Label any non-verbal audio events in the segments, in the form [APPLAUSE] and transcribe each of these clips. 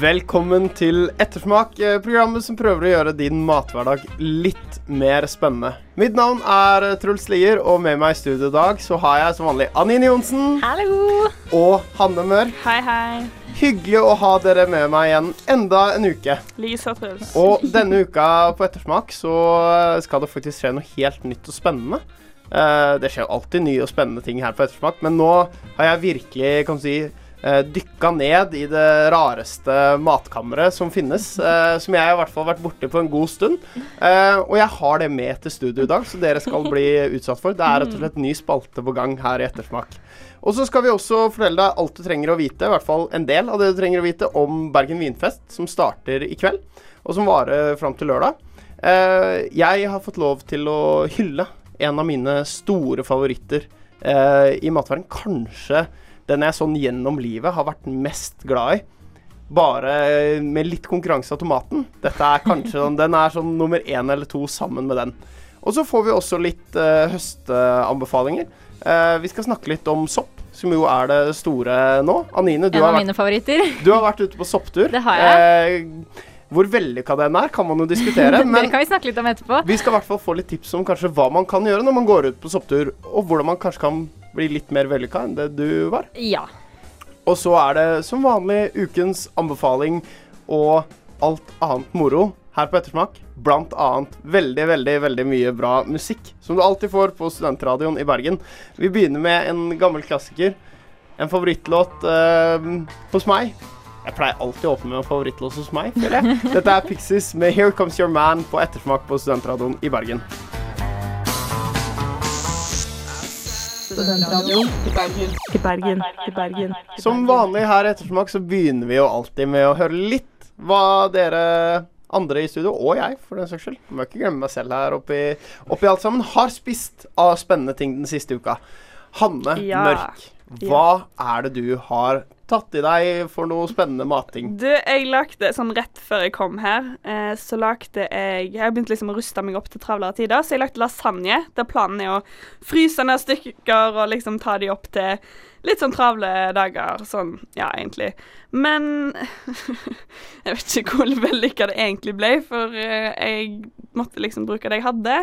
Velkommen til Ettersmak, programmet som prøver å gjøre din mathverdag litt mer spennende. Mitt navn er Truls Lier, og med meg i studio i dag så har jeg som vanlig Anine Johnsen Hallo! og Hanne Mør. Hei, hei. Hyggelig å ha dere med meg igjen enda en uke. Lisa Truls. Og denne uka på Ettersmak så skal det faktisk skje noe helt nytt og spennende. Eh, det skjer alltid nye og spennende ting her på Ettersmak, men nå har jeg virkelig, kan si dykka ned i det rareste matkammeret som finnes. eh, som jeg har i hvert fall vært borti på en god stund. Eh, og jeg har det med til studio i dag, så dere skal bli utsatt for. Det er rett og slett ny spalte på gang her i Ettersmak. Og så skal vi også fortelle deg alt du trenger å vite, i hvert fall en del av det du trenger å vite om Bergen Vinfest, som starter i kveld, og som varer fram til lørdag. Eh, jeg har fått lov til å hylle en av mine store favoritter eh, i matverden. Kanskje den jeg sånn gjennom livet har vært mest glad i. Bare med litt konkurranse av tomaten. Dette er kanskje sånn, Den er sånn nummer én eller to sammen med den. Og så får vi også litt uh, høsteanbefalinger. Uh, vi skal snakke litt om sopp, som jo er det store nå. Anine, du, En har av vært, mine favoritter. [LAUGHS] du har vært ute på sopptur. Det har jeg. Uh, hvor vellykka den er, kan man jo diskutere. [LAUGHS] det men kan vi snakke litt om etterpå. vi skal i hvert fall få litt tips om kanskje hva man kan gjøre når man går ut på sopptur, og hvordan man kanskje kan bli litt mer vellykka enn det du var. Ja. Og så er det som vanlig ukens anbefaling og alt annet moro her på Ettersmak. Blant annet veldig, veldig veldig mye bra musikk, som du alltid får på Studentradioen i Bergen. Vi begynner med en gammel klassiker. En favorittlåt eh, hos meg. Jeg pleier alltid å åpne med en favorittlåt hos meg. føler jeg. [LAUGHS] Dette er Pixies med 'Here Comes Your Man' på Ettersmak på Studentradioen i Bergen. I Bergen. I Bergen. Som vanlig her i Ettersmak så begynner vi jo alltid med å høre litt hva dere andre i studio, og jeg for den saks skyld, må ikke glemme meg selv her oppi, oppi alt sammen, har spist av spennende ting den siste uka. Hanne Ja. Mørk, hva er det du har tatt i deg for noe spennende matting? Du, jeg lagde sånn rett før jeg kom her, eh, så lagde jeg Jeg begynte liksom å ruste meg opp til travlere tider, så jeg lagde lasagne. Der planen er å fryse ned stykker og liksom ta de opp til litt sånn travle dager. Sånn, ja, egentlig. Men [LAUGHS] jeg vet ikke hvor vellykka det egentlig ble, for eh, jeg måtte liksom bruke det jeg hadde.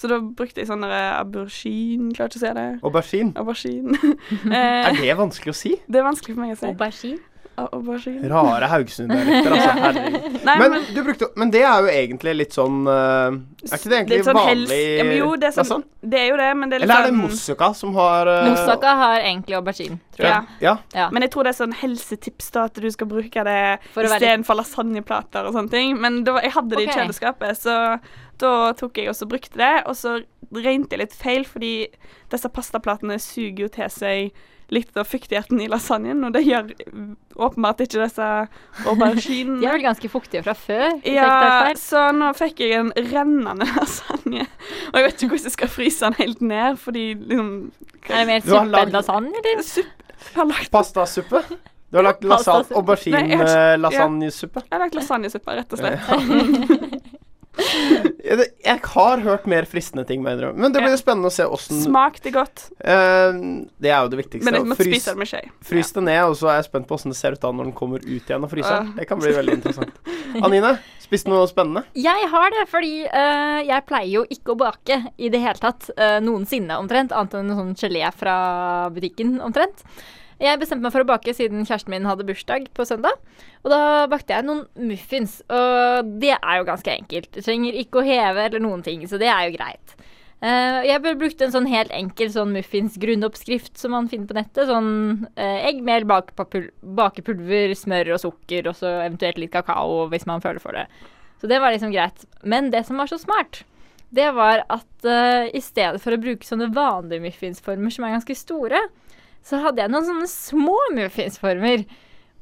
Så da brukte jeg sånn der aubergine, klarer ikke å si det. Aubergine. Aubergine. [LAUGHS] Er eh, det vanskelig å si? det er vanskelig for meg å si. Aubergine. Au- Aubergine. Rare Haugesund-dialekter, altså. Herregud. [LAUGHS] Nei, Men, men, du brukte, men det er jo egentlig litt sånn eh, Er ikke det egentlig sånn vanlig ja, Jo, det er, sånn, sånn? det er jo det, men det er litt Eller er det sånn moussaka som har uh, Moussaka har egentlig aubergine, tror jeg. Ja. Ja. Ja. Men jeg tror det er sånn helsetips da, at du skal bruke det For å være istedenfor lasagneplater og sånne ting. Men det var, jeg hadde det okay. i kjøleskapet, så da tok jeg også brukte det. Og så regnet jeg litt feil, fordi disse pastaplatene suger jo til seg litt av fuktigheten i lasagnen, og det gjør åpenbart ikke disse [LAUGHS] De er auberginene. vel ganske fuktige fra før. Ja, så nå fikk jeg en rennende [LAUGHS] lasagne. Og jeg vet ikke hvordan jeg skal fryse den helt ned, fordi liksom Er det mer Du har suppe lagd- enn lasagne, eller? Suppe lagt, Pastasuppe? Du har lagt aubergine-lasagnesuppe? jeg har lagt lasagnesuppe, rett og slett. [LAUGHS] [LAUGHS] Jeg har hørt mer fristende ting, mener jeg. Men det blir ja. spennende å se åssen det godt, Uh, Det er jo det viktigste. men jeg spise det med skje. frys det ned, og så er jeg spent på åssen det ser ut da når den kommer ut igjen og fryser. Det kan bli veldig interessant. Anine, spiste noe spennende? [LAUGHS] Jeg har det, fordi uh, jeg pleier jo ikke å bake i det hele tatt. Uh, noensinne, omtrent. Annet enn sånn gelé fra butikken, omtrent. Jeg bestemte meg for å bake siden kjæresten min hadde bursdag på søndag. Og da bakte jeg noen muffins, og det er jo ganske enkelt. Du trenger ikke å heve eller noen ting, så det er jo greit. Uh, jeg brukte en sånn helt enkel sånn muffins-grunnoppskrift som man finner på nettet. Sånn uh, egg, mel, bakepulver, smør og sukker, og så eventuelt litt kakao hvis man føler for det. Så det var liksom greit. Men det som var så smart, det var at uh, i stedet for å bruke sånne vanlige muffinsformer som er ganske store, så hadde jeg noen sånne små muffinsformer.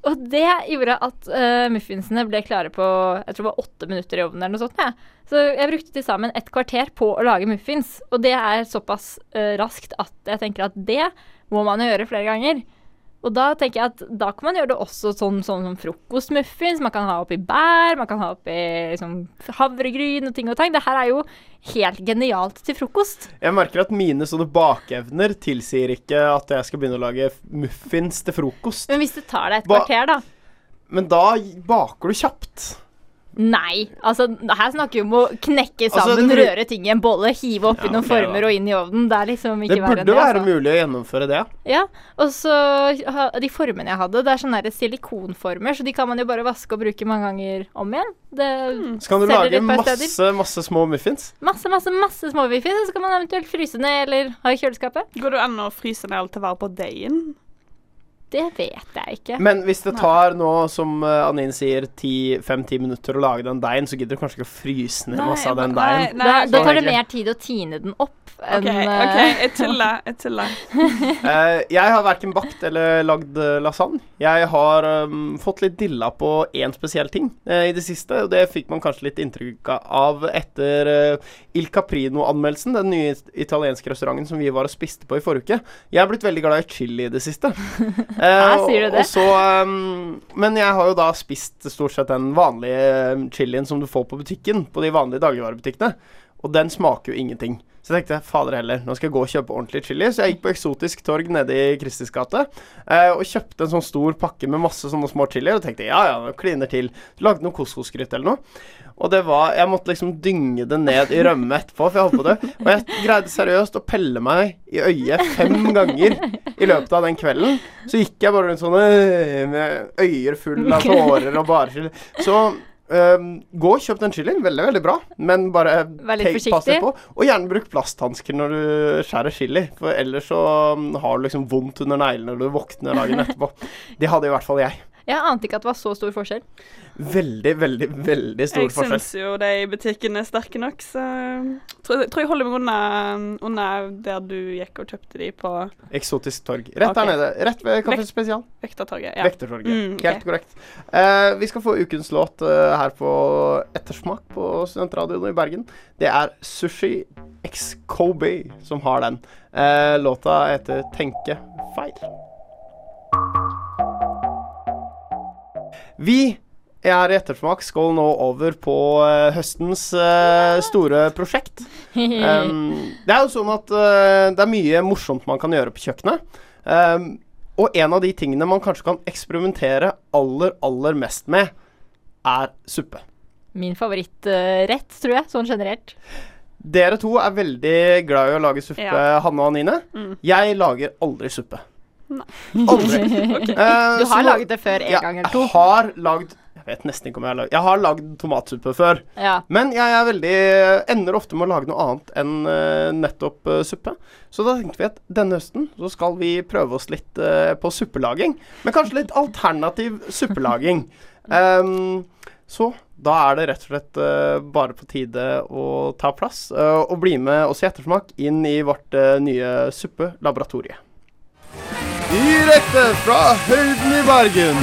Og det gjorde at uh, muffinsene ble klare på jeg tror det var åtte minutter i ovnen. eller noe sånt. Ja. Så jeg brukte til sammen et kvarter på å lage muffins. Og det er såpass uh, raskt at jeg tenker at det må man jo gjøre flere ganger. Og da tenker jeg at da kan man gjøre det også sånn, sånn som frokostmuffins. Man kan ha oppi bær, man kan ha oppi liksom, havregryn og ting og tang. Det her er jo helt genialt til frokost. Jeg merker at mine sånne bakevner tilsier ikke at jeg skal begynne å lage muffins til frokost. Men hvis det tar deg et Ba- kvarter, da. Men da baker du kjapt. Nei. Altså, her snakker vi om å knekke Altså, sammen, det burde- røre ting i en bolle, hive oppi Ja, noen former og inn i ovnen. Det er liksom ikke Det verre burde enn det. være altså. mulig å gjennomføre det. Ja, og så de formene jeg hadde, det er sånne silikonformer, så de kan man jo bare vaske og bruke mange ganger om igjen. Det Så kan du lage masse, masse små muffins. Masse, masse, masse små muffins, og så kan man eventuelt fryse ned eller ha i kjøleskapet. Går det an å fryse ned alt til å være på deigen? Det vet jeg ikke. Men hvis det tar nå, som Anin sier, fem-ti minutter å lage den deigen, så gidder du kanskje ikke å fryse ned masse av den deigen. da, da tar det mer tid å tine den opp enn OK, eh, ok, jeg tuller. Jeg tuller. [LAUGHS] Eh, jeg har verken bakt eller lagd eh, lasagne. Jeg har um, fått litt dilla på én spesiell ting eh, i det siste, og det fikk man kanskje litt inntrykk av etter eh, Il Caprino-anmeldelsen, den nye italienske restauranten som vi var og spiste på i forrige uke. Jeg er blitt veldig glad i chili i det siste. [LAUGHS] Eh, Ja, sier du det? Og så, um, men jeg har jo da spist stort sett den vanlige eh, chilien som du får på butikken, på de vanlige dagligvarebutikkene, og den smaker jo ingenting. Så jeg tenkte fader heller, nå skal jeg gå og kjøpe ordentlig chili. Så jeg gikk på Eksotisk torg nede i Kristis gate eh, og kjøpte en sånn stor pakke med masse sånne små chilier. Og tenkte ja ja, det kliner til. Lagde noe couscous-gryte eller noe. Og det var Jeg måtte liksom dynge det ned i rømme etterpå, for jeg holdt på dø. Og jeg greide seriøst å pelle meg i øyet fem ganger i løpet av den kvelden. Så gikk jeg bare rundt sånn øh, med øyer fulle av tårer og bare chili. Så um, gå og kjøp den chilien. Veldig, veldig bra. Men bare litt pass deg på. Og gjerne bruk plasthansker når du skjærer chili, for ellers så har du liksom vondt under neglene når du våkner dagen etterpå. Det hadde i hvert fall jeg. Jeg ante ikke at det var så stor forskjell. Veldig, veldig, veldig stor Jeg forskjell. syns jo de i butikken er sterke nok, så tror, tror jeg holder meg unna, unna der du gikk og kjøpte de på Eksotisk torg. Rett okay. der nede. Rett ved Kaffe Vekt- Spesial. Vektertorget. Ja. Vektertorget. Mm, okay. Helt korrekt. Eh, vi skal få ukens låt eh, her på Ettersmak på Studentradioen i Bergen. Det er Sushi X Kobe som har den. Eh, låta heter Tenke feil. Vi er i Ettersmak skal nå over på uh, høstens uh, store prosjekt. [LAUGHS] Um, det er jo sånn at uh, det er mye morsomt man kan gjøre på kjøkkenet. Um, og en av de tingene man kanskje kan eksperimentere aller, aller mest med, er suppe. Min favorittrett, tror jeg, sånn generelt. Dere to er veldig glad i å lage suppe, Ja. Hanne og Anine. Mm. Jeg lager aldri suppe. Aldri. [LAUGHS] Eh, Du så har laget det før en jeg gang eller to. har lagd Jeg vet nesten ikke om jeg har lagd Jeg har lagd tomatsuppe før. Ja. Men jeg er veldig ender ofte med å lage noe annet enn uh, nettopp uh, suppe. Så da tenkte vi at denne høsten så skal vi prøve oss litt uh, på suppelaging. Men kanskje litt alternativ suppelaging. [LAUGHS] Um, så da er det rett og slett uh, bare på tide å ta plass uh, og bli med oss i Ettersmak inn i vårt uh, nye suppelaboratorie. Direkte fra høyden i Bergen.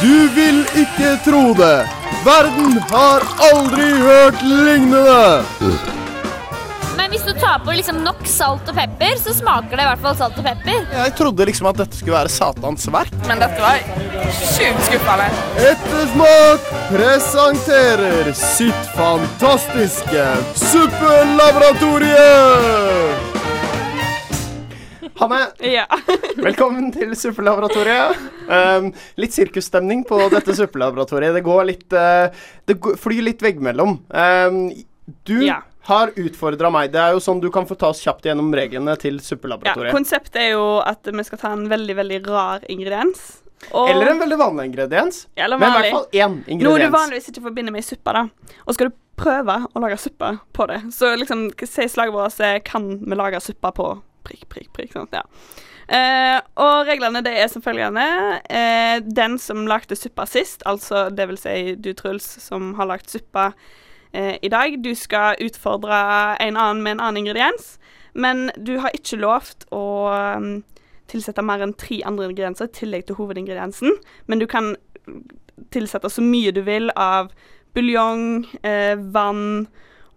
Du vil ikke tro det. Verden har aldri hørt lignende. Men hvis du tar på liksom nok salt og pepper, så smaker det i hvert fall salt og pepper. Jeg trodde liksom at dette skulle være Satans verk. Men dette var sjukt skuffende. Ettersmak presenterer sitt fantastiske suppelaboratorium. Hanne, Ja. [LAUGHS] velkommen til suppelaboratoriet. Um, litt sirkusstemning på dette suppelaboratoriet. Det går litt uh, Det flyr litt veggimellom. Um, du Ja. har utfordra meg. Det er jo sånn du kan få ta oss kjapt gjennom reglene til suppelaboratoriet. ja. Konseptet er jo at vi skal ta en veldig, veldig rar ingrediens. Og, Eller en veldig vanlig ingrediens. eller Men i hvert fall én ingrediens. Noe du vanligvis ikke forbinder med suppe, da. Og skal du prøve å lage suppe på det, så liksom Si slaget vårt 'Kan vi lage suppe på prikk, prikk, prikk?' Sånn, Ja. Eh, og reglene det er som følgende. Eh, den som lagde suppa sist, altså det vil si du, Truls, som har lagd suppa eh, i dag, du skal utfordre en annen med en annen ingrediens, men du har ikke lovt å um, tilsette mer enn tre andre ingredienser i tillegg til hovedingrediensen. Men du kan tilsette så mye du vil av buljong, eh, vann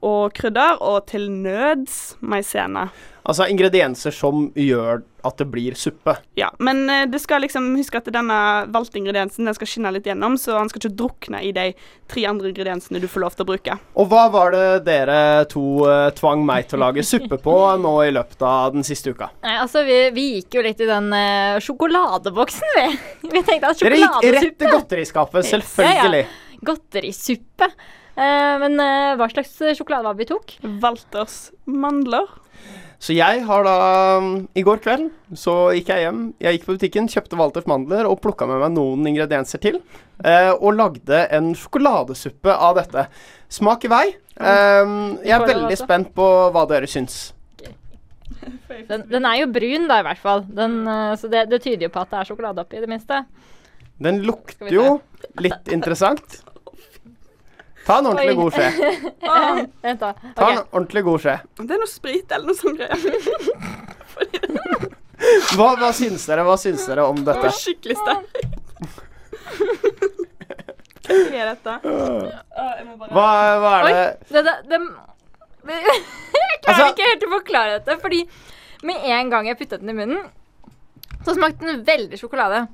og krydder, og til nøds maisena. Altså ingredienser som gjør at det blir suppe. Ja, men eh, du skal liksom huske at denne valgte ingrediensen den skal skinne litt gjennom, så han skal ikke drukne i de tre andre ingrediensene du får lov til å bruke. Og hva var det dere to eh, tvang meg til å lage suppe på nå i løpet av den siste uka? Nei, altså, vi, vi gikk jo litt i den eh, sjokoladeboksen, vi. [LAUGHS] Vi tenkte at Dere gikk rett til godteriskapet, selvfølgelig. Godterisuppe. Eh, men eh, hva slags sjokolade var det vi tok? Walters mandler. Så jeg har da um, I går kveld så gikk jeg hjem. Jeg gikk på butikken, kjøpte Walters mandler og plukka med meg noen ingredienser til. eh, og lagde en sjokoladesuppe av dette. Smak i vei. Um, jeg er veldig spent på hva dere syns. [LAUGHS] Den, den er jo brun, da, i hvert fall. Den, eh, så det, det tyder jo på at det er sjokolade oppi, i det minste. Den lukter jo litt interessant. [LAUGHS] Ta en ordentlig Oi. god skje. [LAUGHS] Ah, Vent, da. Ta en Ok. ordentlig god skje. det er noe sprit eller noe sånt greier. [LAUGHS] Hva, hva syns dere Hva syns dere om dette? var skikkelig sterkt. Hva er dette? [LAUGHS] Ah, jeg må bare Hva, hva er Oi. det Det, det, det, jeg klarer Altså- ikke helt å forklare dette, fordi med en gang jeg puttet den i munnen, så smakte den veldig sjokolade.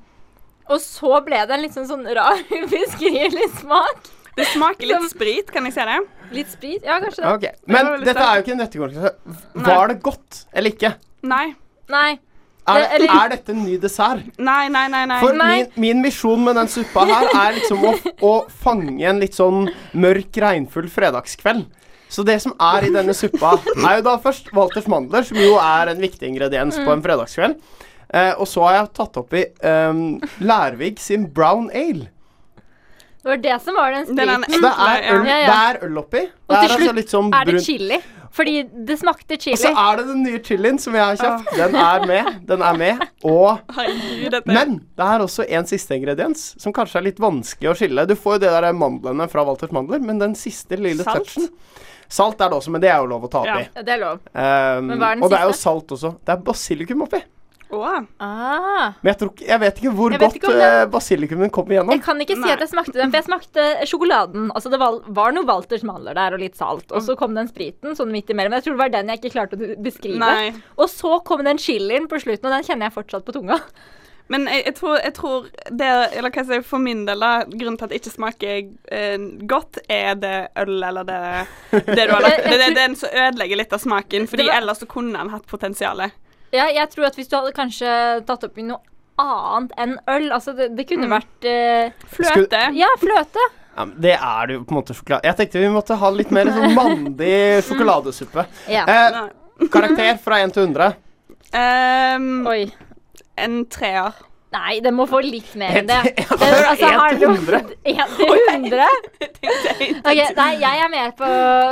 Og så ble det en litt sånn, sånn rar, ubeskrivelig smak. Det smaker litt sprit, kan jeg se det? Litt sprit. Ja, kanskje det. Okay. Men dette er jo ikke en nøttekonkurranse. Var det godt eller ikke? Nei. Nei. Er, Det- er dette en ny dessert? Nei, nei, nei. nei. For Nei. min, min visjon med den suppa her er liksom å, [LAUGHS] å fange en litt sånn mørk, regnfull fredagskveld. Så det som er i denne suppa, er jo da først Walters mandler, som jo er en viktig ingrediens på en fredagskveld. Eh, og så har jeg tatt oppi um, Lærvig sin brown ale. Det var det som var den spriten. Det er øl, Ja, ja. det er øl oppi. Og Det til er altså slutt sånn Er det chili? Fordi det smakte chili. Og så er det den nye chilien som jeg har kjøpt. Den er med. Den er med. Og [LAUGHS] Men det er også en siste ingrediens som kanskje er litt vanskelig å skille. Du får jo det der mandlene fra Walters mandler, men den siste lille Salt? touchen Salt er det også, men det er jo lov å ta oppi. Ja, det er lov. Um, Men hva er den og det er jo salt også. Det er basilikum oppi. Å, Ah. Men jeg, tror jeg vet ikke hvor vet godt ikke det- eh, basilikumen kom igjennom. Jeg kan ikke si Nei. at jeg smakte den, for jeg smakte sjokoladen. Altså Det var, var noe Walters mandler der og litt salt. Og så kom den spriten sånn midt imellom. Jeg tror det var den jeg ikke klarte å beskrive. nei. Og så kom den chilien på slutten, og den kjenner jeg fortsatt på tunga. Men jeg, jeg, tror, jeg tror det Eller hva jeg sier, for min del, da, grunnen til at det ikke smaker eh, godt, er det øl eller det, det du har [LAUGHS] lagt Det er den som ødelegger litt av smaken, fordi var- ellers så kunne den hatt potensial. Ja, jeg tror at hvis du hadde kanskje tatt oppi noe annet enn øl Altså, det, det kunne Mm. vært eh, Fløte. Ja, fløte. Ja, men det er det jo på en måte sjokolade. Jeg tenkte vi måtte ha litt mer sånn mandig [LAUGHS] sjokoladesuppe. Ja. Eh, Nei. karakter fra 1 til 100. Ehm, Oi. en treer. Nei, det må få litt mer enn det. [LAUGHS] Den, altså, har du- 100. En til 100? Jeg tenkte en Ok, nei, jeg er med på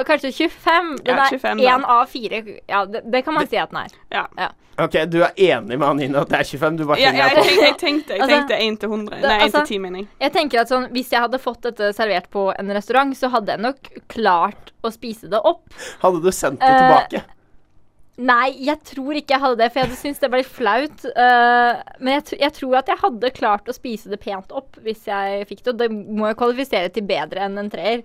kanskje 25. Den er 25 da. én av fire. Ja, det, det kan man si at den er. Ja. Ok, du er enig med Anine at det er 25? Du bare Ja, henger jeg, på. jeg tenkte jeg Altså, tenkte 1 til 100. Nei, 1 altså- til 10, mening. jeg. Jeg tenker at sånn, Hvis jeg hadde fått dette servert på en restaurant, så hadde jeg nok klart å spise det opp. Hadde du sendt det Eh, tilbake? Nei, jeg tror ikke jeg hadde det, for jeg hadde syntes det ble litt flaut. Uh, men jeg, tr- jeg tror at jeg hadde klart å spise det pent opp hvis jeg fikk det. Og det må jo kvalifisere til bedre enn en treer.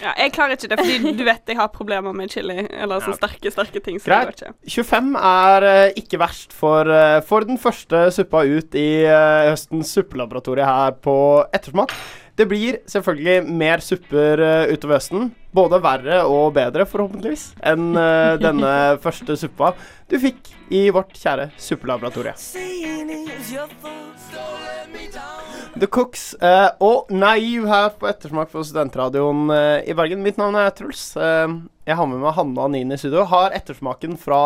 Ja, jeg klarer ikke det, fordi du vet jeg har problemer med chili. Eller sånne sterke, sterke ting. Så Greit. det går ikke. 25 er uh, ikke verst for, uh, for den første suppa ut i høstens suppelaboratorie her på Ettersmak. Det blir selvfølgelig mer supper eh, utover høsten. Både verre og bedre, forhåpentligvis, enn eh, [LAUGHS] denne første suppa du fikk i vårt kjære suppelaboratorie. The Cooks eh, og Naiv her på Ettersmak på Studentradioen i Bergen. Mitt navn er Truls. Jeg har med meg Hanne og Anine i studio. Har ettersmaken fra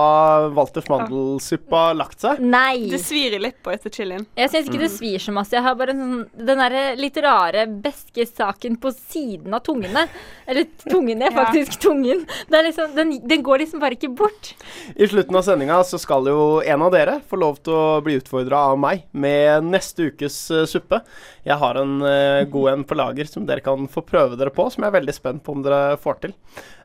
Walters mandelsuppa lagt seg? Nei! Det svir i leppa etter chilien. Jeg syns ikke det svir så masse. Jeg har bare sånn, den derre litt rare beskesaken på siden av tungene. Eller tungene, Ja. faktisk tungen. Det er liksom, den, den går liksom bare ikke bort. I slutten av sendinga så skal jo en av dere få lov til å bli utfordra av meg med neste ukes uh, suppe. Jeg har en uh, god en på lager som dere kan få prøve dere på, som jeg er veldig spent på om dere får til.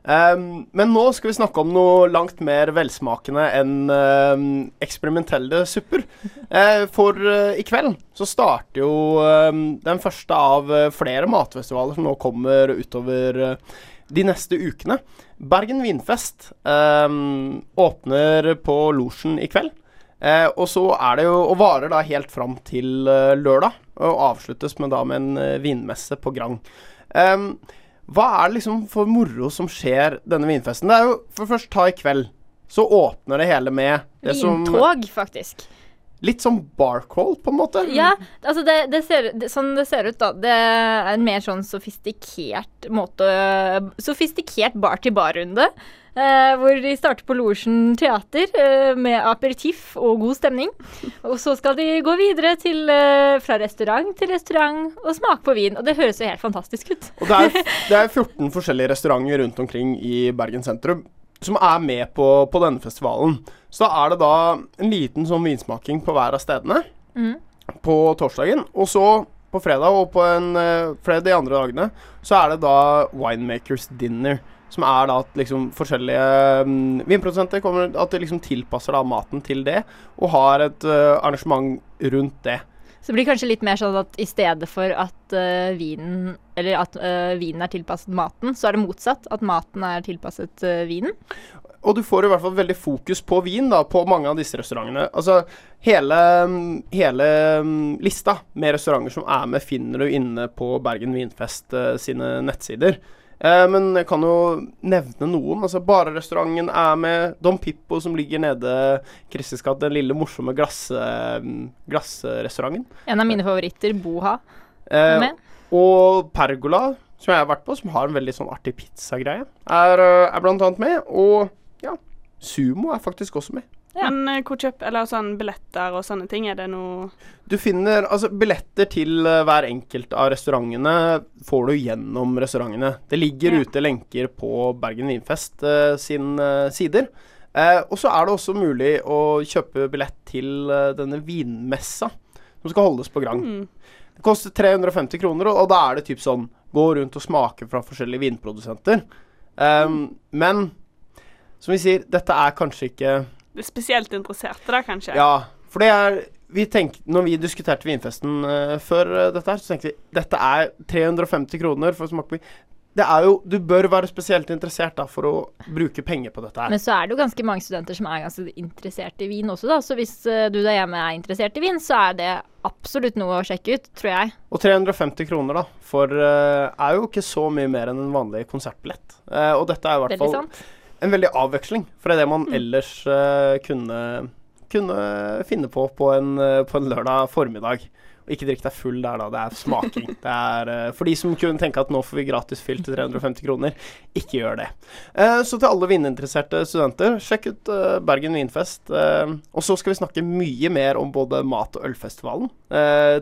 Um, men nå skal vi snakke om noe langt mer velsmakende enn um, eksperimentelle supper. Eh, for eh, i kveld så starter jo um, den første av eh, flere matfestivaler som nå kommer utover de neste ukene. Bergen vinfest um, åpner på Losjen i kveld. Og så er det jo Og varer da helt fram til lørdag, og avsluttes med da med en vinmesse på Grang. Em, hva er det liksom for moro som skjer denne vinfesten? Det er jo for først ta i kveld. Så åpner det hele med det som Vintog, faktisk. Litt som barcall, på en måte. Ja, altså det, det ser, det, sånn det ser ut, da. Det er en mer sånn sofistikert måte Sofistikert bar-til-bar-runde. Eh, hvor de starter på Losjen teater eh, med aperitiff og god stemning. Og så skal de gå videre til, eh, fra restaurant til restaurant og smake på vin. Og det høres jo helt fantastisk ut. Og det er, [LAUGHS] det er 14 forskjellige restauranter rundt omkring i Bergen sentrum som er med på, på denne festivalen. Så da er det da en liten sånn vinsmaking på hver av stedene mm. på torsdagen. Og så på fredag og på en, eh, flere av de andre dagene så er det da Winemakers Dinner. Som er da at liksom forskjellige mm, vinprodusenter kommer At de liksom tilpasser da maten til det, og har et uh, arrangement rundt det. Så det blir kanskje litt mer sånn at i stedet for at uh, vinen Eller at uh, vinen er tilpasset maten, så er det motsatt. At maten er tilpasset uh, vinen. Og du får i hvert fall veldig fokus på vin da, på mange av disse restaurantene. Altså, hele, hele mm, lista med restauranter som er med, finner du inne på Bergen Vinfest sine nettsider. Eh, men jeg kan jo nevne noen. altså Bare-restauranten er med. Don Pippo som ligger nede Kristis gate, den lille morsomme glass, glassrestauranten. En av mine favoritter, Boha. Eh, med. og Pergola, som jeg har vært på, som har en veldig sånn artig pizzagreie, er, eh, er blant annet med. Og ja, Sumo er faktisk også med. Ja. Men eh, hvor kjøp Eller sånn billetter og sånne ting, er det noe Du finner altså billetter til eh, hver enkelt av restaurantene får du gjennom restaurantene. Det ligger Ja. ute lenker på Bergen Vinfest eh, sin eh, sider. Eh, og så er det også mulig å kjøpe billett til eh, denne vinmessa som skal holdes på Grang. mm. Det koster 350 kroner, og, og da er det typ sånn Gå rundt og smake fra forskjellige vinprodusenter. Um, men som vi sier, dette er kanskje ikke spesielt interesserte, da, kanskje? Ja, for det er vi tenk, Når vi diskuterte vinfesten uh, før uh, dette her, så tenkte vi dette er 350 kroner for å smake på. Det er jo Du bør være spesielt interessert da for å bruke penger på dette her. Men så er det jo ganske mange studenter som er ganske interessert i vin også, da. Så hvis eh, du der hjemme er interessert i vin, så er det absolutt noe å sjekke ut, tror jeg. Og 350 kroner, da, for uh, er jo ikke så mye mer enn en vanlig konsertbillett. Uh, og dette er i hvert Veldig fall sant. En veldig avveksling fra det man Mm. ellers uh, kunne, kunne finne på på en, eh, på en lørdag formiddag. Ikke drikk deg full der, da. Det er smaking. Det er, uh, for de som kunne tenke at nå får vi gratis fyll til 350 kroner, ikke gjør det. Uh, så til alle vininteresserte studenter, sjekk ut uh, Bergen Vinfest. Og så skal vi snakke mye mer om både mat- og ølfestivalen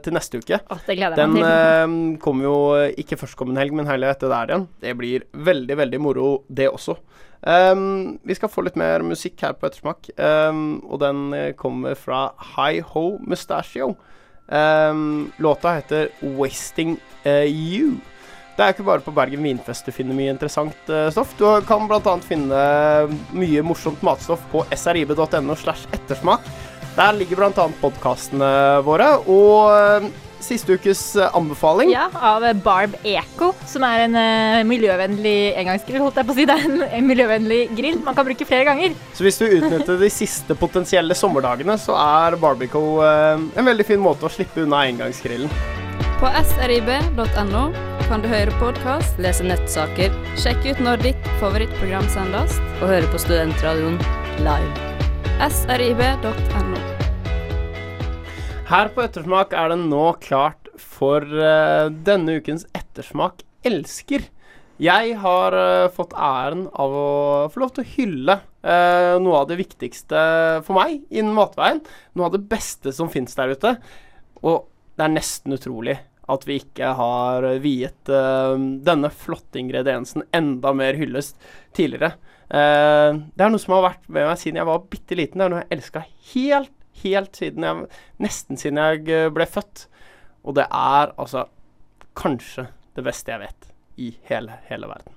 til neste uke. Å, det gleder jeg Den meg til. Den kommer jo ikke førstkommende helg, men helga etter der igjen. Det blir veldig, veldig moro, det også. Um, vi skal få litt mer musikk her på Ettersmak, um, og den kommer fra Hi Ho Mustachio. Um, låta heter 'Wasting uh, You'. Det er ikke bare på Bergen Vinfest du finner mye interessant uh, stoff. Du kan bl.a. finne mye morsomt matstoff på srib.no slash ettersmak. Der ligger bl.a. podkastene våre. Og eh, siste ukes eh, anbefaling Ja, av Barb Eco, som er en eh, miljøvennlig engangsgrill, holdt jeg på å si. [LAUGHS] Det er en, en miljøvennlig grill man kan bruke flere ganger. Så hvis du utnytter de siste potensielle sommerdagene, så er Barbico eh, en veldig fin måte å slippe unna engangsgrillen. På srib.no kan du høre podkast, lese nettsaker, sjekke ut når ditt favorittprogram sendes, og høre på Studentradioen live. srib.no. Her på Ettersmak er det nå klart for uh, denne ukens Ettersmak elsker. Jeg har uh, fått æren av å få lov til å hylle uh, noe av det viktigste for meg innen matveien. Noe av det beste som fins der ute. Og det er nesten utrolig at vi ikke har viet denne flotte ingrediensen enda mer hyllest tidligere. Det er noe som har vært med meg siden jeg var bitte liten. Det er noe jeg elska helt, helt siden jeg Nesten siden jeg eh, ble født. Og det er altså kanskje det beste jeg vet i hele, hele verden.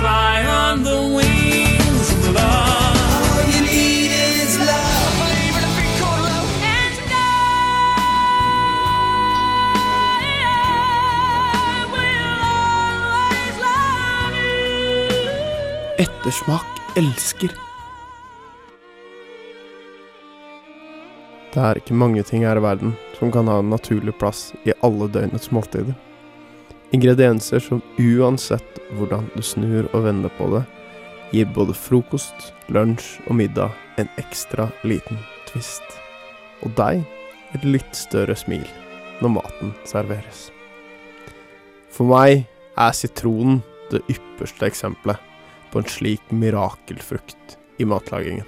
Fly on the wings of love. All you need is love. Ettersmak elsker. Det er ikke mange ting her i verden som kan ha en naturlig plass i alle døgnets måltider. Ingredienser som uansett hvordan du snur og vender på det, gir både frokost, lunsj og middag en ekstra liten twist. Og deg et litt større smil når maten serveres. For meg er sitronen det ypperste eksempelet på en slik mirakelfrukt i matlagingen.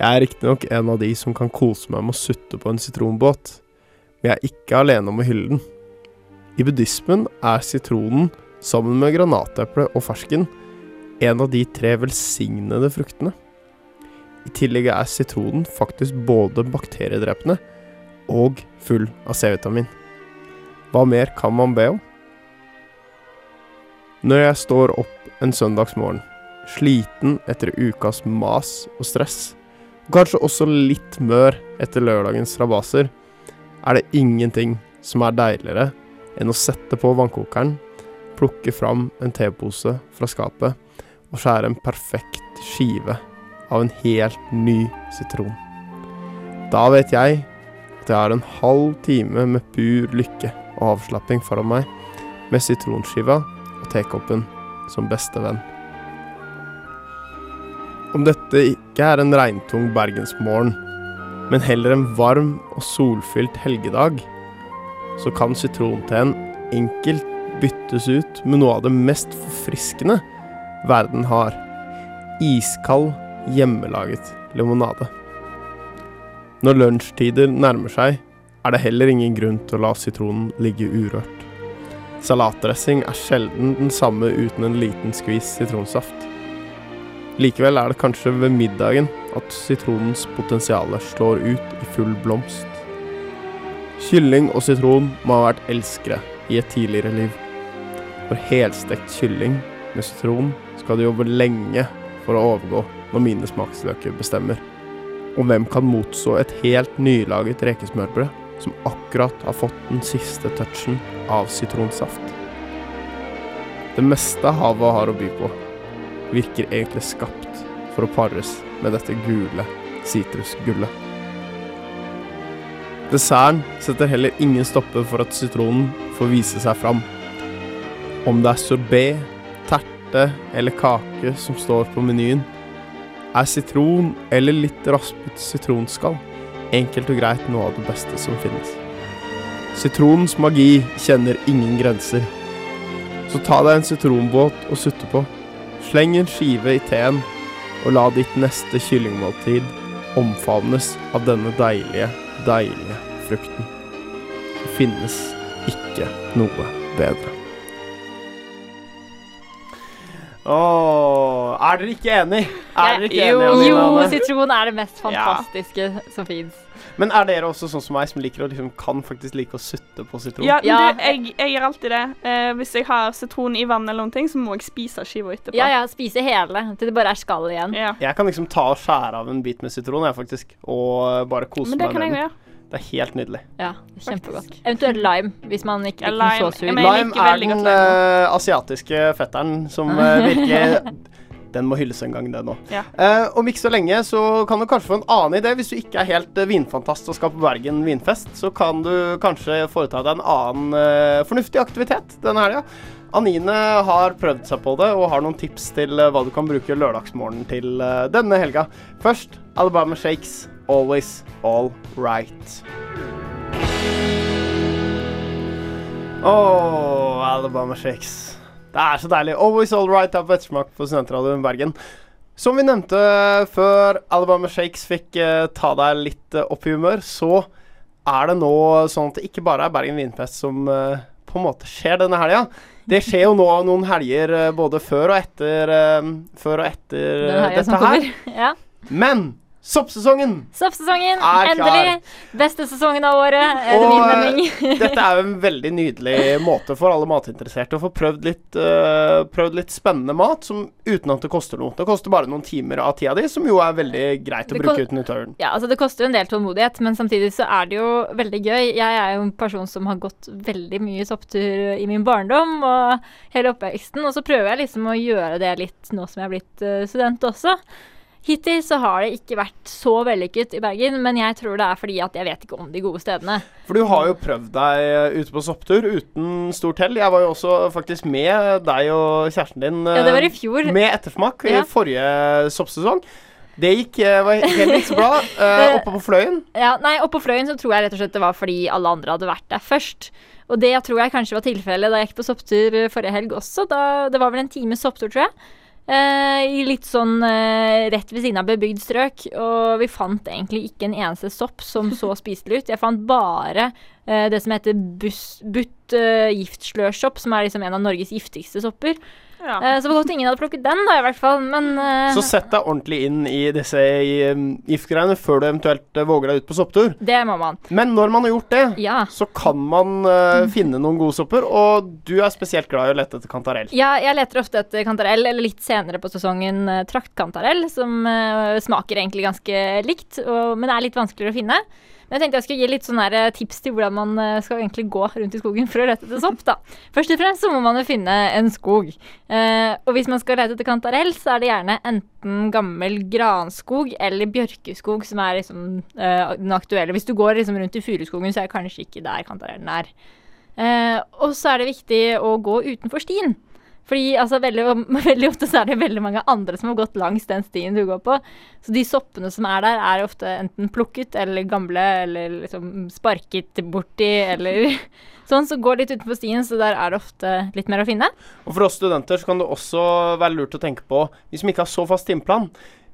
Jeg er riktignok en av de som kan kose meg med å sutte på en sitronbåt, men jeg er ikke alene om å hylle den. I buddhismen er sitronen, sammen med granateple og fersken, en av de tre velsignede fruktene. I tillegg er sitronen faktisk både bakteriedrepende og full av C-vitamin. Hva mer kan man be om? Når jeg står opp en søndagsmorgen, sliten etter ukas mas og stress, og kanskje også litt mør etter lørdagens rabaser, er det ingenting som er deiligere enn å sette på vannkokeren, plukke fram en tepose fra skapet og skjære en perfekt skive av en helt ny sitron. Da vet jeg at jeg har en halv time med pur lykke og avslapping foran meg, med sitronskiva og tekoppen som beste venn. Om dette ikke er en regntung bergensmorgen, men heller en varm og solfylt helgedag, så kan sitronteen enkelt byttes ut med noe av det mest forfriskende verden har. Iskald, hjemmelaget limonade. Når lunsjtider nærmer seg, er det heller ingen grunn til å la sitronen ligge urørt. Salatdressing er sjelden den samme uten en liten skvis sitronsaft. Likevel er det kanskje ved middagen at sitronens potensial slår ut i full blomst. Kylling og sitron må ha vært elskere i et tidligere liv. For helstekt kylling med sitron skal du jobbe lenge for å overgå når mine smaksløker bestemmer. Og hvem kan motså et helt nylaget rekesmørbrød som akkurat har fått den siste touchen av sitronsaft? Det meste havet har å by på, virker egentlig skapt for å pares med dette gule sitrusgullet. Desserten setter heller ingen stopper for at sitronen får vise seg fram. Om det er sorbé, terte eller kake som står på menyen, er sitron eller litt raspet sitronskall enkelt og greit noe av det beste som finnes. Sitronens magi kjenner ingen grenser. Så ta deg en sitronbåt og sutte på. Sleng en skive i teen, og la ditt neste kyllingmåltid omfavnes av denne deilige, deilige frukten. Det finnes ikke noe bedre. Åh, er dere ikke enig? Er dere ikke jo, enige, jo, sitron er det mest fantastiske som fins. Men er dere også sånn som meg, som liker å liksom, kan faktisk like å sutte på sitron? Ja, Ja. Du, jeg, jeg gjør alltid det. Uh, hvis jeg har sitron i vann eller noen ting, så må jeg spise skiva etterpå. Ja, ja, spise hele til det bare er skall igjen. Ja. Jeg kan liksom ta og skjære av en bit med sitron, jeg, faktisk. Og bare kose Men det meg kan med jeg den. gjøre. Det er helt nydelig. Ja, kjempegodt. Eventuelt lime, hvis man ikke Ja, liker den lime. så sur. Ja, Lime er den uh, asiatiske fetteren som uh, [LAUGHS] virker Den må hylles en gang, den òg. Ja. Eh, om ikke så lenge så kan du kanskje få en annen idé. Hvis du ikke er helt eh, vinfantast og skal på Bergen vinfest, så kan du kanskje foreta deg en annen eh, fornuftig aktivitet denne helga. Anine har prøvd seg på det og har noen tips til eh, hva du kan bruke lørdagsmorgenen til eh, denne helga. Først Alabama Shakes. Always all right. Oh, Alabama Shakes. Det er så deilig. Always all right av Vettsmak på Studentradioen Bergen. Som vi nevnte før Alabama Shakes fikk eh, ta deg litt eh, opp i humør, så er det nå sånn at det ikke bare er Bergen Vinfest som eh, på en måte skjer denne helga. Det skjer jo nå noen helger eh, både før og etter, eh, før og etter Den eh, som dette her. kommer. [LAUGHS] Ja. Men Soppsesongen! Soppsesongen, Er klar. endelig! Beste sesongen av året, er det min eh, mening. [LAUGHS] Dette er jo en veldig nydelig måte for alle matinteresserte å få prøvd litt, uh, prøvd litt spennende mat som, uten at det koster noe. Det koster bare noen timer av tida di, som jo er veldig greit å Det bruke uten utøveren. Ja, altså Det koster jo en del tålmodighet, men samtidig så er det jo veldig gøy. Jeg er jo en person som har gått veldig mye sopptur i min barndom og hele oppveksten, og så prøver jeg liksom å gjøre det litt nå som jeg er blitt eh, student også. Hittil så har det ikke vært så vellykket i Bergen, men jeg tror det er fordi at jeg vet ikke om de gode stedene. For du har jo prøvd deg eh, ute på sopptur uten stort hell. Jeg var jo også faktisk med deg og kjæresten din Ja, det var i eh, fjor. med ettersmak i forrige soppsesong. Det gikk eh, var helt ikke så bra. [LAUGHS] Uh, oppe på Fløyen. Ja, nei, oppe på Fløyen så tror jeg rett og slett det var fordi alle andre hadde vært der først. Og det tror jeg kanskje var tilfellet da jeg gikk på sopptur forrige helg også. Da, det var vel en times sopptur, tror jeg. Eh, I litt sånn eh, rett ved siden av bebygd strøk. Og vi fant egentlig ikke en eneste sopp som så spiselig ut. Jeg fant bare eh, det som heter butt giftslørsopp, som er liksom en av Norges giftigste sopper. Ja. Uh, så godt ingen hadde plukket den, da, i hvert fall. Men uh, Så sett deg ordentlig inn i disse i, um, giftgreiene før du eventuelt eh, våger deg ut på sopptur. det må man. Men når man har gjort det, Ja. så kan man finne noen gode sopper. Og du er spesielt glad i å lete etter kantarell. Ja, jeg leter ofte etter kantarell, eller litt senere på sesongen uh, traktkantarell, som smaker egentlig ganske likt, og, men er litt vanskeligere å finne. Men jeg tenkte jeg skulle gi litt sånne eh, tips til hvordan man eh, skal egentlig gå rundt i skogen for å lete etter sopp. da. Først og fremst så må man jo finne en skog. Eh, og hvis man skal lete etter kantarell, så er det gjerne enten gammel granskog eller bjørkeskog som er liksom eh, den aktuelle. Hvis du går liksom rundt i furuskogen, så er kanskje ikke der kantarellen er. Eh, og så er det viktig å gå utenfor stien. Fordi altså, veldig, [LAUGHS] veldig ofte så er det veldig mange andre som har gått langs den stien du går på. Så de soppene som er der, er ofte enten plukket eller gamle eller liksom sparket borti eller [LAUGHS] sånn. Så går litt utenfor stien, så der er det ofte litt mer å finne. Og for oss studenter så kan det også være lurt å tenke på, hvis vi ikke har så fast timeplan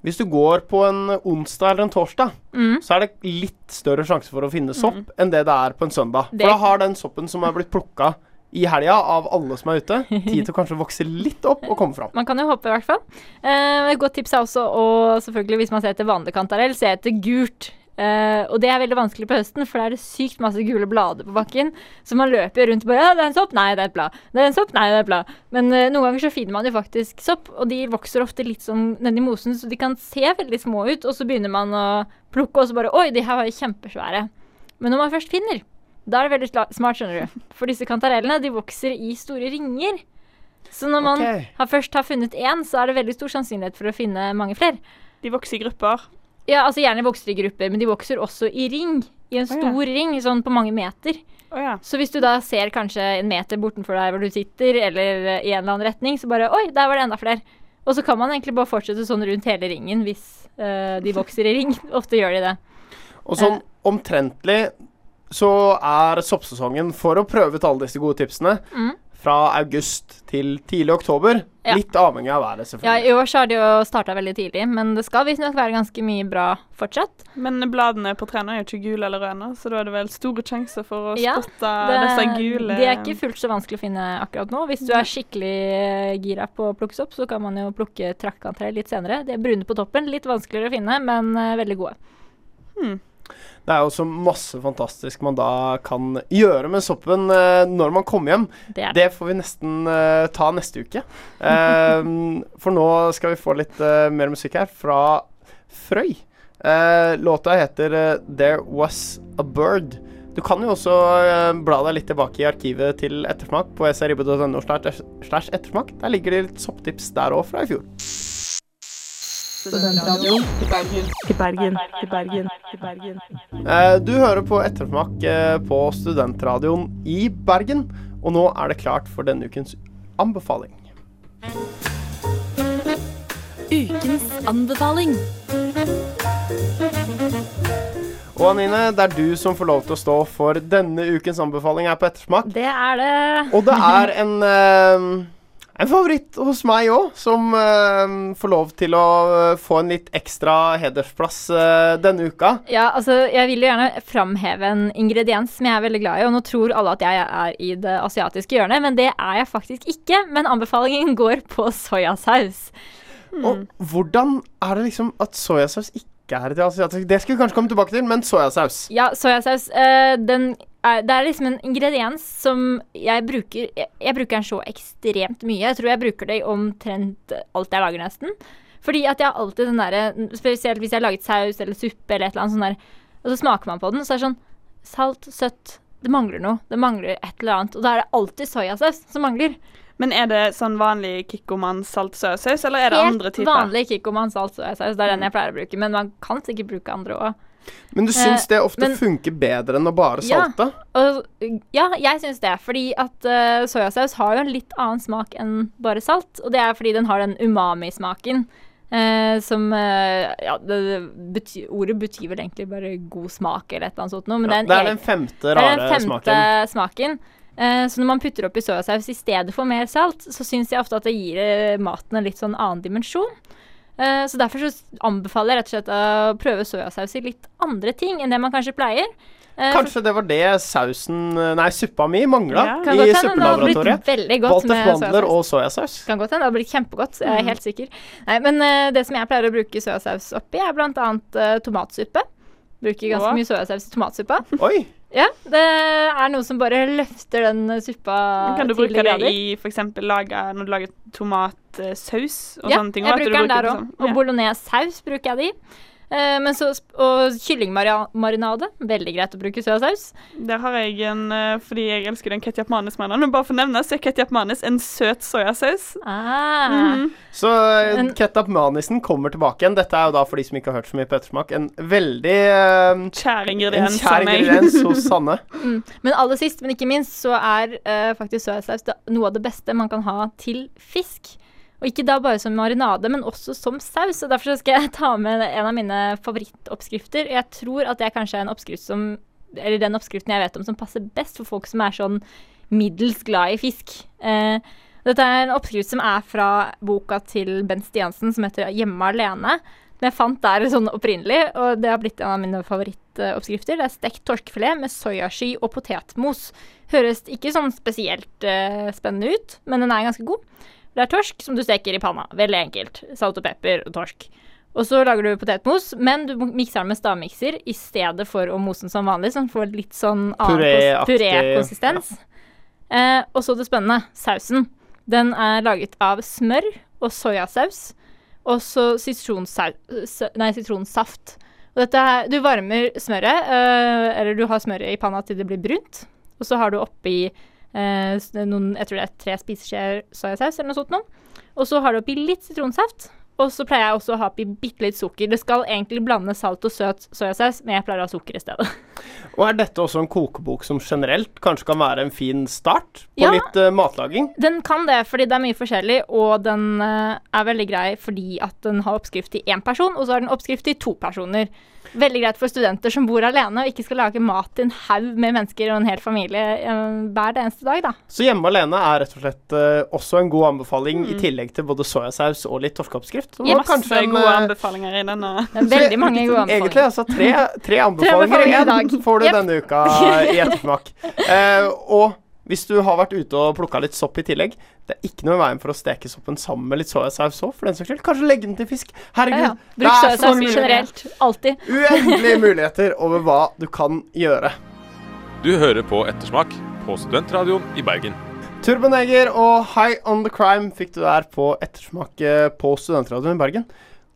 Hvis du går på en onsdag eller en torsdag, Mm. så er det litt større sjanse for å finne sopp enn det det er på en søndag. Det- For da har den soppen som er blitt plukka i helga av alle som er ute, tid til å kanskje vokse litt opp og komme fram. Man kan jo håpe, i hvert fall. Eh, et godt tips er også å selvfølgelig, hvis man ser etter vanlig kantarell, se etter gult. Eh, og det er veldig vanskelig på høsten, for da er det sykt masse gule blader på bakken. Så man løper rundt og bare Ja, det er en sopp. Nei, det er et blad. Det er en sopp. Nei, det er et blad. Men eh, noen ganger så finner man jo faktisk sopp, og de vokser ofte litt sånn nedi mosen, så de kan se veldig små ut, og så begynner man å plukke, og så bare Oi, de her var jo kjempesvære. Men når man først finner, da er det veldig smart, skjønner du. For disse kantarellene, de vokser i store ringer. Så når man okay. har først har funnet én, så er det veldig stor sannsynlighet for å finne mange flere. De vokser i grupper. Ja, altså Gjerne vokser i grupper, men de vokser også i ring. I en Å, ja. stor ring, sånn på mange meter. Oh, ja. Så hvis du da ser kanskje en meter bortenfor deg hvor du sitter, eller eh, i en eller annen retning, så bare Oi, der var det enda flere. Og så kan man egentlig bare fortsette sånn rundt hele ringen hvis eh, de vokser i ring. [LAUGHS] Ofte gjør de det. Og sånn omtrentlig så er soppsesongen for å prøve ut alle disse gode tipsene Mm. fra august til tidlig oktober. Ja. Litt avhengig av været, Ja, selvfølgelig. I år så har de jo starta veldig tidlig, men det skal visstnok være ganske mye bra fortsatt. Men bladene på trærne er jo ikke gule eller røde, så da er det vel store sjanser for å Ja, spotte Det, disse gule de er ikke fullt så vanskelig å finne akkurat nå. Hvis du er skikkelig eh, gira på å plukke sopp, så kan man jo plukke trakkantre litt senere. De er brune på toppen, litt vanskeligere å finne, men eh, veldig gode. Det er jo så masse fantastisk man da kan gjøre med soppen eh, når man kommer hjem. Det det. Det får vi nesten uh, ta neste uke. Uh, [LAUGHS] for nå skal vi få litt uh, mer musikk her fra Frøy. Låta heter 'There Was A Bird'. Du kan jo også bla deg litt tilbake i arkivet til Ettersmak på srib.no. Der ligger det litt sopptips der òg fra i fjor. Eh, du hører på Ettersmak eh, på studentradioen i Bergen, og nå er det klart for denne ukens anbefaling. Ukens anbefaling. Og Anine, det er du som får lov til å stå for denne ukens anbefaling her på Ettersmak. Det er det. Og det er en, eh, en favoritt hos meg òg, som uh, får lov til å eh, få en litt ekstra hedersplass uh, denne uka. Ja, altså, jeg vil jo gjerne framheve en ingrediens som jeg er veldig glad i. Og nå tror alle at jeg er i det asiatiske hjørnet, men det er jeg faktisk ikke. Men anbefalingen [LAUGHS] går på soyasaus. Og hvordan er det liksom at soyasaus ikke er det asiatisk. Det skal vi kanskje komme tilbake til, men soyasaus. Ja, soyasaus. Uh, den det er liksom en ingrediens som jeg bruker jeg, jeg bruker den så ekstremt mye. Jeg tror jeg bruker det i omtrent alt jeg lager, nesten. Fordi at jeg har alltid den derre Spesielt hvis jeg har laget saus eller suppe eller et eller annet sånt der, og så smaker man på den, og så er det sånn Salt, søtt. Det mangler noe. Det mangler et eller annet. Og da er det alltid soyasaus som mangler. Men er det sånn vanlig Kikkoman salt soyasaus, eller er det Helt andre typer? Helt vanlig Kikkoman salt soyasaus. Det er den jeg pleier å bruke. Men man kan sikkert bruke andre òg. Men du syns Eh, det ofte men- funker bedre enn å bare Ja. salte? Og, ja, jeg syns det. Fordi at uh, soyasaus har jo en litt annen smak enn bare salt. Og det er fordi den har den umami-smaken. Uh, som uh, Ja, det bety ordet betyr vel egentlig bare god smak eller et eller annet sånt noe. Men Ja, det er en, den femte det er rare den femte smaken. smaken. Så når man putter oppi soyasaus i stedet for mer salt, så syns jeg ofte at det gir maten en litt sånn annen dimensjon. Eh, så derfor så anbefaler jeg rett og slett å prøve soyasaus i litt andre ting enn det man kanskje pleier. Eh, Kanskje det var det sausen Nei, suppa mi mangla Ja. i suppelaboratoriet. veldig godt Walters med mandler og soyasaus. Kan godt hende. Det har blitt kjempegodt. Jeg er Mm. helt sikker. Nei, men eh, det som jeg pleier å bruke soyasaus oppi, er blant annet eh, tomatsuppe. Bruker ganske Åh. mye soyasaus i tomatsuppa. Oi! Ja, det er noe som bare løfter den suppa Kan du bruke det grader. i eksempel når du lager tomatsaus og Ja, sånne ting? Ja, jeg bruker den der òg. sånn? Og Ja. bolognese-saus bruker jeg det i. Eh, men så, og kyllingmarinade. Veldig greit å bruke soyasaus. Der har jeg en eh, Fordi jeg elsker den ketchup manis-mannen. Men bare for å nevne, så er ketchup manis en søt soyasaus. Ah. Mhm. Så eh, ketchup manisen kommer tilbake igjen. Dette er jo da for de som ikke har hørt så mye på ettersmak, en veldig uh, Kjær ingrediens. kjær ingrediens hos Sanne. [LAUGHS] Mm. Men aller sist, men ikke minst, så er uh, faktisk soyasaus noe av det beste man kan ha til fisk. Og ikke da bare som marinade, men også som saus. Og derfor skal jeg ta med en av mine favorittoppskrifter. Jeg tror at det kanskje er en oppskrift som Eller den oppskriften jeg vet om som passer best for folk som er sånn middels glad i fisk. Eh, dette er en oppskrift som er fra boka til Bent Stiansen som heter 'Hjemme alene'. Men jeg fant der sånn opprinnelig, og det har blitt en av mine favorittoppskrifter. Det er stekt torskefilet med soyasky og potetmos. Høres ikke sånn spesielt eh, spennende ut, men den er ganske god. Det er torsk som du steker i panna. Veldig enkelt. Salt og pepper og torsk. Og så lager du potetmos, men du mikser den med stavmikser i stedet for å mose den som vanlig, så den får litt sånn annen puré-konsistens. Eh, og så det spennende. Sausen. Den er laget av smør og soyasaus, og så sitronsaft. Og dette her, du varmer smøret, eh, eller du har smøret i panna til det blir brunt, og så har du oppi eh, noen, jeg tror det er tre spiseskjeer soyasaus eller noe sånt noe. Og så har du oppi litt sitronsaft, og så pleier jeg også å ha oppi bitte litt sukker. Det skal egentlig blande salt og søt soyasaus, men jeg pleier å ha sukker i stedet. Og er dette også en kokebok som generelt kanskje kan være en fin start på Ja. litt uh, matlaging? Den kan det, fordi det er mye forskjellig, og den uh, er veldig grei fordi at den har oppskrift til én person, og så har den oppskrift til to personer. Veldig greit for studenter som bor alene og ikke skal lage mat til en haug med mennesker og en hel familie hver hver eneste dag, da. Så hjemme alene er rett og slett eh, også en god anbefaling, Mm. i tillegg til både soyasaus og litt torskeoppskrift. Det Masse kanskje en, gode eh, anbefalinger i denne. Veldig mange gode anbefalinger. Egentlig altså tre, [LAUGHS] tre anbefalinger anbefalinger i dag. får du yep. denne uka [LAUGHS] i ettermak. Uh, og hvis du har vært ute og plukka litt sopp i tillegg, det er ikke noe i veien for å steke soppen sammen med litt soyasaus òg, for den saks skyld. Kanskje legge den til fisk. Ja, Herregud. ja. ja. Bruk så soyasaus generelt. Alltid. Uendelige [LAUGHS] muligheter over hva du kan gjøre. Du hører på Ettersmak på Studentradioen i Bergen. Turboneger og High On The Crime fikk du der på ettersmak eh, på Studentradioen i Bergen.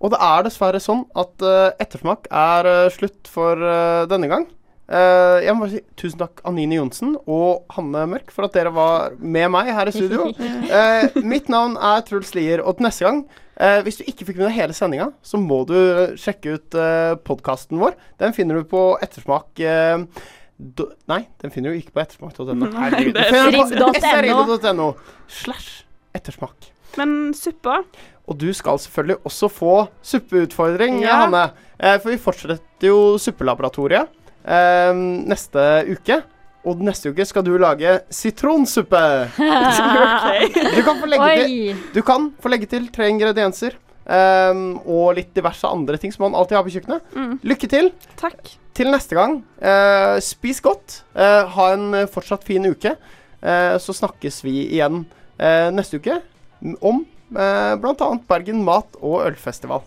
Og det er dessverre sånn at eh, ettersmak er eh, slutt for denne gang. Eh, jeg må bare si tusen takk Anine Johnsen og Hanne Mørk for at dere var med meg her i studio. Uh, [LAUGHS] mitt navn er Truls Lier, og til neste gang uh, Hvis du ikke fikk med deg hele sendinga, så må du sjekke ut uh, podkasten vår. Den finner du på ettersmak eh, do, Nei, den finner du ikke på ettersmak.no. Er srib.no. slash ettersmak. Men suppa Og du skal selvfølgelig også få suppeutfordring, Ja. Hanne. Eh, for vi fortsetter jo suppelaboratoriet eh, neste uke. Og neste uke skal du lage sitronsuppe. [LAUGHS] Du kan til, du kan få legge til tre ingredienser. Um, og litt diverse andre ting som man alltid har på kjøkkenet. Mm. Lykke til. Takk. Til neste gang, uh, spis godt. Uh, ha en fortsatt fin uke. Uh, så snakkes vi igjen neste uke om uh, bl.a. Bergen mat- og ølfestival.